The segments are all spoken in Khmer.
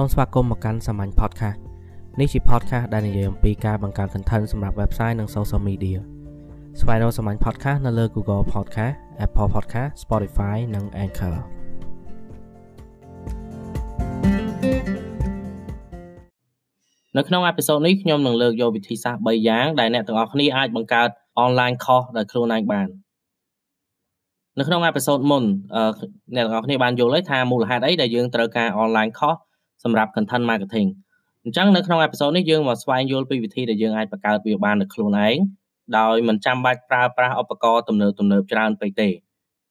សូមស្វាគមន៍មកកាន់សាមញ្ញ podcast នេះជា podcast ដែលនិយាយអំពីការបង្កើត content សម្រាប់ website និង social media ស្វែងរកសាមញ្ញ podcast នៅលើ Google Podcast Apple Podcast Spotify និង Anchor នៅក្នុងអេពីសូតនេះខ្ញុំនឹងលើកយកវិធីសាស្ត្រ3យ៉ាងដែលអ្នកទាំងអស់គ្នាអាចបង្កើត online course ដោយខ្លួនឯងបាននៅក្នុងអេពីសូតមុនអ្នកទាំងអស់គ្នាបានយល់ហើយថាមូលហេតុអីដែលយើងត្រូវការ online course សម្រាប់ content marketing អញ្ចឹងនៅក្នុងអេពីសូតនេះយើងមកស្វែងយល់ពីវិធីដែលយើងអាចបង្កើតវាបាននៅខ្លួនឯងដោយមិនចាំបាច់ប្រើប្រាស់ឧបករណ៍ទំនើបទំនើបច្រើនពេកទេ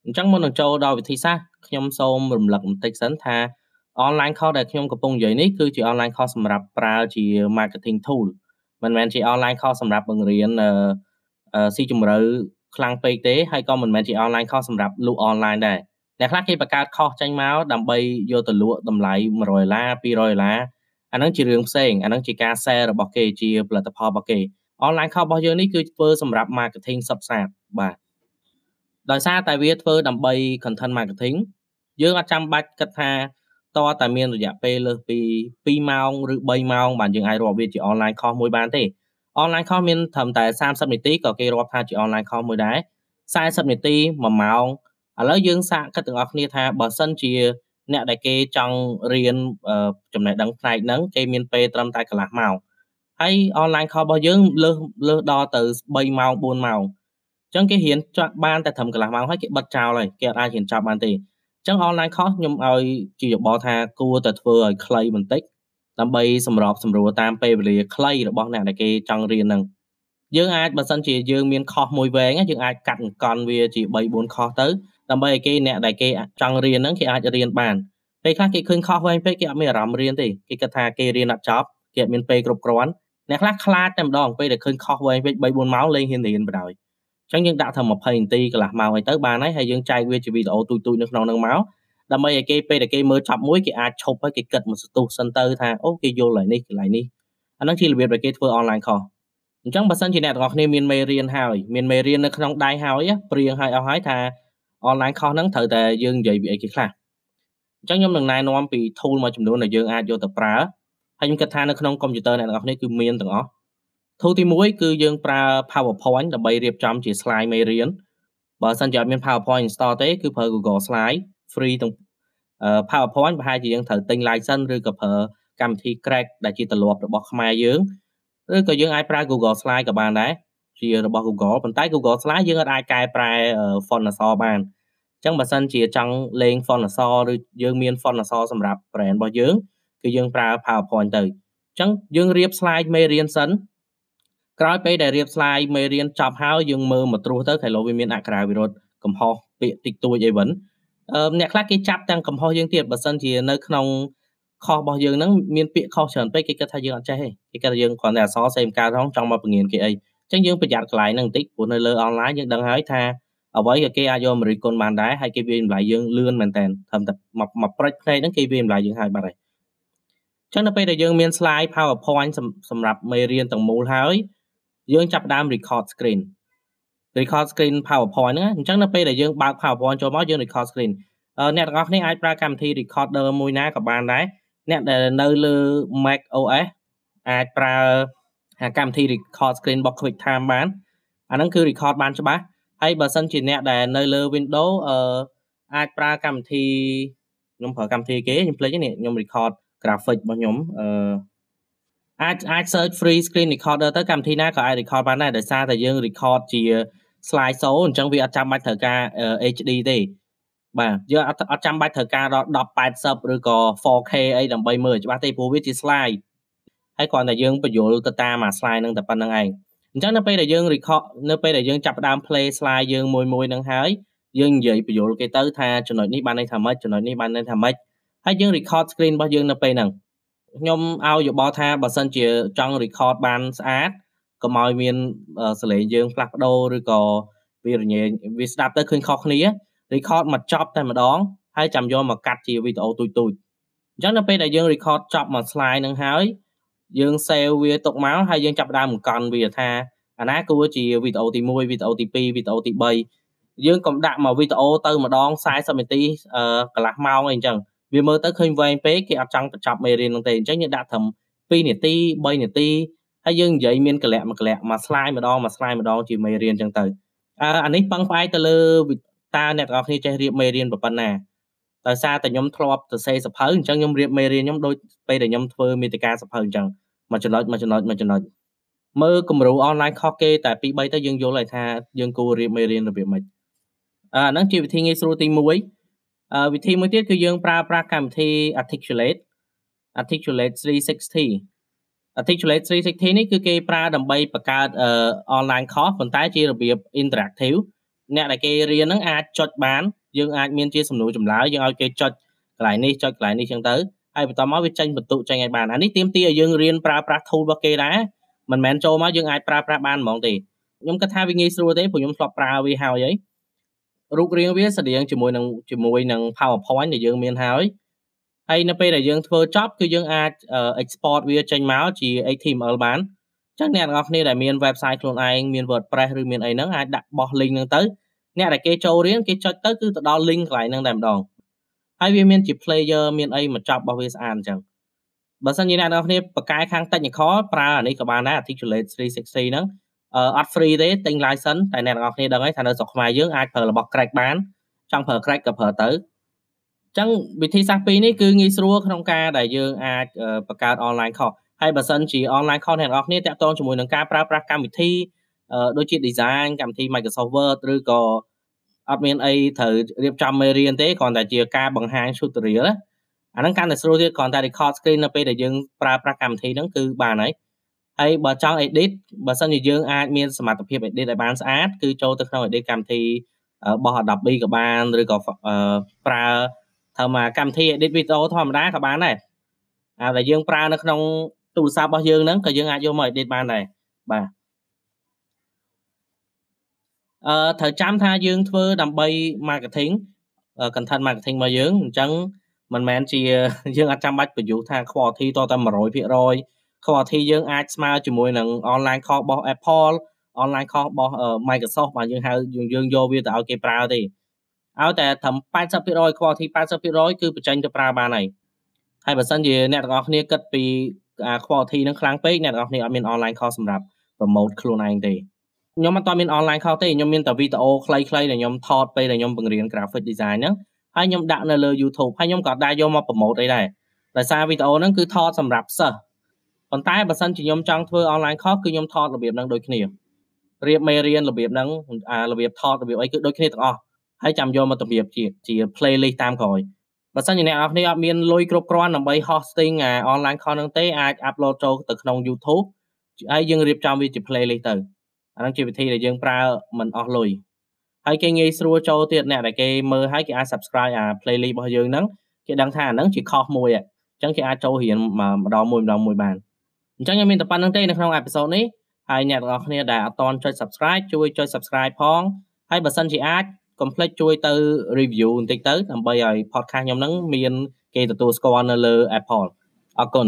អញ្ចឹងមុននឹងចូលដល់វិធីសាស្ត្រខ្ញុំសូមរំលឹកបន្តិចសិនថា online course ដែលខ្ញុំកំពុងនិយាយនេះគឺជា online course សម្រាប់ប្រើជា marketing tool មិនមែនជា online course សម្រាប់បង្រៀនអឺស៊ីជម្រៅខ្លាំងពេកទេហើយក៏មិនមែនជា online course សម្រាប់លក់ online ដែរ អ្នកខ្លះគេបង្កើត course ចេញមកដើម្បីយកទៅលក់តម្លៃ100ដុល្លារ200ដុល្លារអាហ្នឹងជារឿងផ្សេងអាហ្នឹងជាការ share របស់គេជាផលិតផលរបស់គេ online course របស់យើងនេះគឺធ្វើសម្រាប់ marketing សុទ្ធសាធបាទដោយសារតែវាធ្វើដើម្បី content marketing យើងអត់ចាំបាច់គិតថាតតែមានរយៈពេលលើសពី2ម៉ោងឬ3ម៉ោងបាទយើងអាចរាប់វាជា online course មួយបានទេ online course មានត្រឹមតែ30នាទីក៏គេរាប់ថាជា online course មួយដែរ40នាទី1ម៉ោង ឥឡូវយើងសាកគិតទាំងអស់គ្នាថាបើសិនជាអ្នកដែលគេចង់រៀនចំណេះដឹងផ្នែកហ្នឹងគេមានពេលត្រឹមតែកន្លះម៉ោងហើយ online course របស់យើងលើសលើសដល់ទៅ3ម៉ោង4ម៉ោងអញ្ចឹងគេរៀនចាក់បានតែត្រឹមកន្លះម៉ោងហើយគេបិទចោលហើយគេអត់អាចរៀនចប់បានទេអញ្ចឹង online course ខ្ញុំឲ្យជាយោបល់ថាគួរតែធ្វើឲ្យខ្លីបន្តិចដើម្បីសម្របសម្រួលតាមពេលវេលាខ្លីរបស់អ្នកដែលគេចង់រៀនហ្នឹងយើងអាចបើសិនជាយើងមានខុសមួយវែងយើងអាចកាត់អង្គន់វាជា3 4ខុសទៅ ដើម្បីឲ្យគេអ្នកដែលគេចង់រៀនហ្នឹងគេអាចរៀនបានពេលខ្លះគេឃើញខុសវែងពេកគេអត់មានអារម្មណ៍រៀនទេគេគិតថាគេរៀនអត់ចប់គេអត់មានពេលគ្រប់គ្រាន់អ្នកខ្លះខ្លាចតែម្ដងពេលដែលឃើញខុសវែងពេក3 4ម៉ោងលេងហ៊ានរៀនបណ្ដោយអញ្ចឹងយើងដាក់ថា20នាទីកន្លះម៉ោងអីទៅបានហើយហើយយើងចែកវាជាវីដេអូទូចៗនៅក្នុងហ្នឹងមកដើម្បីឲ្យគេពេលដែលគេមើលចប់មួយគេអាចឈប់ហើយគេគិតមួយសន្ទុះសិនទៅថាអូគេយល់ហើយនេះកន្លែងនេះអាហ្នឹងជារបៀបដែលគេធ្វើ online course អញ្ចឹងបើសិនជាអ្នកទាំងអស់គ្នាមានមេរៀនហើយមានមេរៀននៅក្នុងដៃហើយព្រៀងហើយអស់ហើយថា online course ហ្នឹងត្រូវតែយើងនិយាយពីអីគេខ្លះអញ្ចឹងខ្ញុំនឹងណែនាំពី tool មួយចំនួនដែលយើងអាចយកទៅប្រើហើយខ្ញុំគិតថានៅក្នុងកុំព្យូទ័រអ្នកទាំងអស់គ្នាគឺមានទាំងអស់ tool ទី1គឺយើងប្រើ PowerPoint ដើម្បីរៀបចំជា slide មេរៀនបើសិនជាអត់មាន PowerPoint install ទេគឺប្រើ Google Slide free ទាំង PowerPoint ប្រហែលជាយើងត្រូវទិញ license ឬក៏ប្រើកម្មវិធី Crack ដែលជាទម្លាប់របស់ខ្មែរយើងឬក៏យើងអាចប្រើ Google Slide ក៏បានដែរ ជារបស់ Google ប៉ុន្តែ Google Slide យើងអាចកែប្រែ font អក្សរបានអញ្ចឹងបើសិនជាចង់លេង font អក្សរឬយើងមាន font អក្សរសម្រាប់ brand របស់យើងគឺយើងប្រើ PowerPoint ទៅអញ្ចឹងយើងរៀប slide មេរៀនសិនក្រោយពេលដែលរៀប slide មេរៀនចប់ហើយយើងមើលមកត្រួសទៅខែលោវាមានអក្ខរាវិរុទ្ធកំហុសពាក្យតិចតួចអីវិញអឺអ្នកខ្លះគេចាប់ទាំងកំហុសយើងទៀតបើសិនជានៅក្នុងខុសរបស់យើងហ្នឹងមានពាក្យខុសច្រើនពេកគេគិតថាយើងអត់ចេះទេគេគិតថាយើងគ្រាន់តែអសរសេរការផងចង់មកបង្រៀនគេអី អញ្ចឹងយើងប្រយ័ត្នកន្លែងហ្នឹងបន្តិចព្រោះនៅលើអនឡាញយើងដឹងហើយថាអ្វីក៏គេអាចយកមករិះគន់បានដែរហើយគេវាតម្លៃយើងលឿនមែនតើត្រឹមតែមកមកព្រិចភ្នែកហ្នឹងគេវាតម្លៃយើងហើយបាត់ហើយអញ្ចឹងនៅពេលដែលយើងមាន slide PowerPoint សម្រាប់មេរៀនទាំងមូលហើយយើងចាប់ដើម record screen record screen PowerPoint ហ្នឹងអញ្ចឹងនៅពេលដែលយើងបើក PowerPoint ចូលមកយើង record screen អ្នកទាំងអស់គ្នាអាចប្រើកម្មវិធី recorder មួយណាក៏បានដែរអ្នកដែលនៅលើ Mac OS អាចប្រើ កម្មវិធី record screen របស់ QuickTime បានអាហ្នឹងគឺ record បានច្បាស់ហើយបើសិនជាអ្នកដែលនៅលើ Windows អឺអាចប្រើកម្មវិធីខ្ញុំប្រើកម្មវិធីគេខ្ញុំភ្លេចនេះខ្ញុំ record graphic របស់ខ្ញុំអឺអាចអាច search free screen recorder ទៅកម្មវិធីណាក៏អាច record បានដែរដោយសារតែយើង record ជា slide show អញ្ចឹងវាអត់ចាំបាច់ត្រូវការ HD ទេបាទយើងអត់អត់ចាំបាច់ត្រូវការដល់1080ឬក៏ 4K អីដើម្បីមើលច្បាស់ទេព្រោះវាជា slide ហើយគ្រាន់តែយើងបញ្យល់ទៅតាមអា slide ហ្នឹងតែប៉ុណ្្នឹងឯងអញ្ចឹងនៅពេលដែលយើង record នៅពេលដែលយើងចាប់ផ្ដើម play slide យើងមួយមួយហ្នឹងហើយយើងនិយាយបញ្យល់គេទៅថាចំណុចនេះបានន័យថាម៉េចចំណុចនេះបានន័យថាម៉េចហើយយើង record screen របស់យើងនៅពេលហ្នឹងខ្ញុំឲ្យយោបល់ថាបើសិនជាចង់ record បានស្អាតកុំឲ្យមានសលេងយើងផ្លាស់ប្ដូរឬក៏វារញ៉េវាស្ដាប់ទៅឃើញខុសគ្នា record មកចប់តែម្ដងហើយចាំយកមកកាត់ជាវីដេអូទូចទូចអញ្ចឹងនៅពេលដែលយើង record ចប់មក slide នឹងហើយ យើង save វាទុកមកហើយយើងចាប់ដើមបង្កន់វាថាអាណាគួរជាវីដេអូទី1វីដេអូទី2វីដេអូទី3យើងកុំដាក់មកវីដេអូទៅម្ដង40នាទីអឺកន្លះម៉ោងអីអញ្ចឹងវាមើលទៅឃើញវែងពេកគេអត់ចង់បញ្ចប់មេរៀនហ្នឹងទេអញ្ចឹងយើងដាក់ត្រឹម2នាទី3នាទីហើយយើងនិយាយមានកលៈមួយកលៈមួយ slide ម្ដងមួយ slide ម្ដងជាមេរៀនអញ្ចឹងទៅអឺអានេះពឹងផ្អែកទៅលើតើអ្នកទាំងអស់គ្នាចេះរៀបមេរៀនប៉ុណ្ណា ដោយសារតែខ្ញុំធ្លាប់ទៅសេសភៅអញ្ចឹងខ្ញុំរៀបមេរៀនខ្ញុំដូចពេលដែលខ្ញុំធ្វើមេតិកាសភៅអញ្ចឹងមួយចំណុចមួយចំណុចមួយចំណុចមើលគំរូអនឡាញខុសគេតែ2 3ទៅយើងយល់ហើយថាយើងគួររៀបមេរៀនរបៀបម៉េចអាហ្នឹងជាវិធីងាយស្រួលទី1អឺវិធីមួយទៀតគឺយើងប្រើប្រាស់កម្មវិធី Articulate Articulate 360 Articulate 360នេះគឺគេប្រើដើម្បីបង្កើតអឺ online course ប៉ុន្តែជារបៀប interactive អ្នកដែលគេរៀនហ្នឹងអាចចុចបាន យើងអាចមានជាសំណួរចម្លើយយើងឲ្យគេចុចកន្លែងនេះចុចកន្លែងនេះចឹងទៅហើយបន្តមកវាចេញបន្ទុកចេញឲ្យបានអានេះទាមទារឲ្យយើងរៀនប្រើប្រាស់ tool របស់គេដែរមិនមែនចូលមកយើងអាចប្រើប្រាស់បានហ្មងទេខ្ញុំគិតថាវាងាយស្រួលទេព្រោះខ្ញុំធ្លាប់ប្រើវាហើយហើយរូបរាងវាស្តៀងជាមួយនឹងជាមួយនឹង PowerPoint ដែលយើងមានហើយហើយនៅពេលដែលយើងធ្វើចប់គឺយើងអាច export វាចេញមកជា HTML បានចឹងអ្នកទាំងអស់គ្នាដែលមាន website ខ្លួនឯងមាន WordPress ឬមានអីហ្នឹងអាចដាក់បោះ link ហ្នឹងទៅ អ្នកដែលគេចូលរៀនគេចុចទៅគឺទៅដល់ link កន្លែងហ្នឹងតែម្ដងហើយវាមានជា player មានអីមកចាប់របស់វាស្អាតអញ្ចឹងបើសិនជាអ្នកនរគ្នាបកកែខាង technical ប្រើអានេះក៏បានដែរ Articulate 360ហ្នឹងអត់ free ទេទិញ license តែអ្នកនរគ្នាដឹងហើយថានៅស្រុកខ្មែរយើងអាចប្រើរបស់ crack បានចង់ប្រើ crack ក៏ប្រើទៅអញ្ចឹងវិធីសាស្ត្រពីរនេះគឺងាយស្រួលក្នុងការដែលយើងអាចបង្កើត online course ហើយបើសិនជា online course អ្នកនរគ្នាតាក់ទងជាមួយនឹងការប្រើប្រាស់កម្មវិធីដូចជា design កម្មវិធី Microsoft Word ឬក៏ អត់មានអីត្រូវរៀបចំមេរៀនទេគ្រាន់តែជាការបង្ហាញ tutorial ណាអាហ្នឹងកាន់តែស្រួលទៀតគ្រាន់តែ record screen នៅពេលដែលយើងប្រើប្រាស់កម្មវិធីហ្នឹងគឺបានហើយហើយបើចង់ edit បើសិនជាយើងអាចមានសមត្ថភាព edit ឲ្យបានស្អាតគឺចូលទៅក្នុង edit កម្មវិធីបោះ Adobe ក៏បានឬក៏ប្រើធ្វើមកកម្មវិធី edit video ធម្មតាក៏បានដែរអាដែលយើងប្រើនៅក្នុងទូរស័ព្ទរបស់យើងហ្នឹងក៏យើងអាចយកមក edit បានដែរបាទ អឺត្រូវចាំថាយើងធ្វើដើម្បី marketing content marketing របស់យើងអញ្ចឹងមិនមែនជាយើងអាចចាំបាច់បញ្យុថា quality តតែ100% quality យើងអាចស្មើជាមួយនឹង online course របស់ Apple online course របស់ Microsoft បាទយើងហៅយើងយើងយកវាទៅឲ្យគេប្រើទេឲ្យតែត្រឹម80% quality 80%គឺបញ្ចេញទៅប្រើបានហើយហើយបើសិនជាអ្នកទាំងអស់គ្នាគិតពី quality នឹងខ្លាំងពេកអ្នកទាំងអស់គ្នាអត់មាន online course សម្រាប់ promote ខ្លួនឯងទេ ខ្ញុំអត់មាន online course ទេខ្ញុំមានតែវីដេអូខ្លីៗដែលខ្ញុំថតពេលដែលខ្ញុំបង្រៀន graphic design ហ្នឹងហើយខ្ញុំដាក់នៅលើ YouTube ហើយខ្ញុំក៏ដាក់យកមកប្រម៉ូទអីដែរដោយសារវីដេអូហ្នឹងគឺថតសម្រាប់សិស្សប៉ុន្តែបើសិនជាខ្ញុំចង់ធ្វើ online course គឺខ្ញុំថតរបៀបហ្នឹងដូចគ្នារៀបមេរៀនរបៀបហ្នឹងអារបៀបថតរបៀបអីគឺដូចគ្នាទាំងអស់ហើយចាំយកមករបៀបជាជា playlist តាមក្រោយបើសិនជាអ្នកនរគ្នាអត់មានលុយគ្រប់គ្រាន់ដើម្បី hosting អា online course ហ្នឹងទេអាច upload ចូលទៅក្នុង YouTube ហើយយើងរៀបចំវាជា playlist ទៅ អាហ្នឹងជាវិធីដែលយើងប្រើមិនអស់លុយហើយគេងាយស្រួលចូលទៀតអ្នកដែលគេមើលហើយគេអាច subscribe អា playlist របស់យើងហ្នឹងគេដឹងថាអាហ្នឹងជាខុសមួយអញ្ចឹងគេអាចចូលរៀនម្ដងមួយម្ដងមួយបានអញ្ចឹងខ្ញុំមានតែប៉ុណ្្នឹងទេនៅក្នុងអេពីសូតនេះហើយអ្នកទាំងអស់គ្នាដែលអត់ទាន់ចុច subscribe ជួយចុច subscribe ផងហើយបើសិនជាអាចកុំភ្លេចជួយទៅ review បន្តិចទៅដើម្បីឲ្យ podcast ខ្ញុំហ្នឹងមាន គេទទួលស្គាល់នៅលើ Apple អរគុណ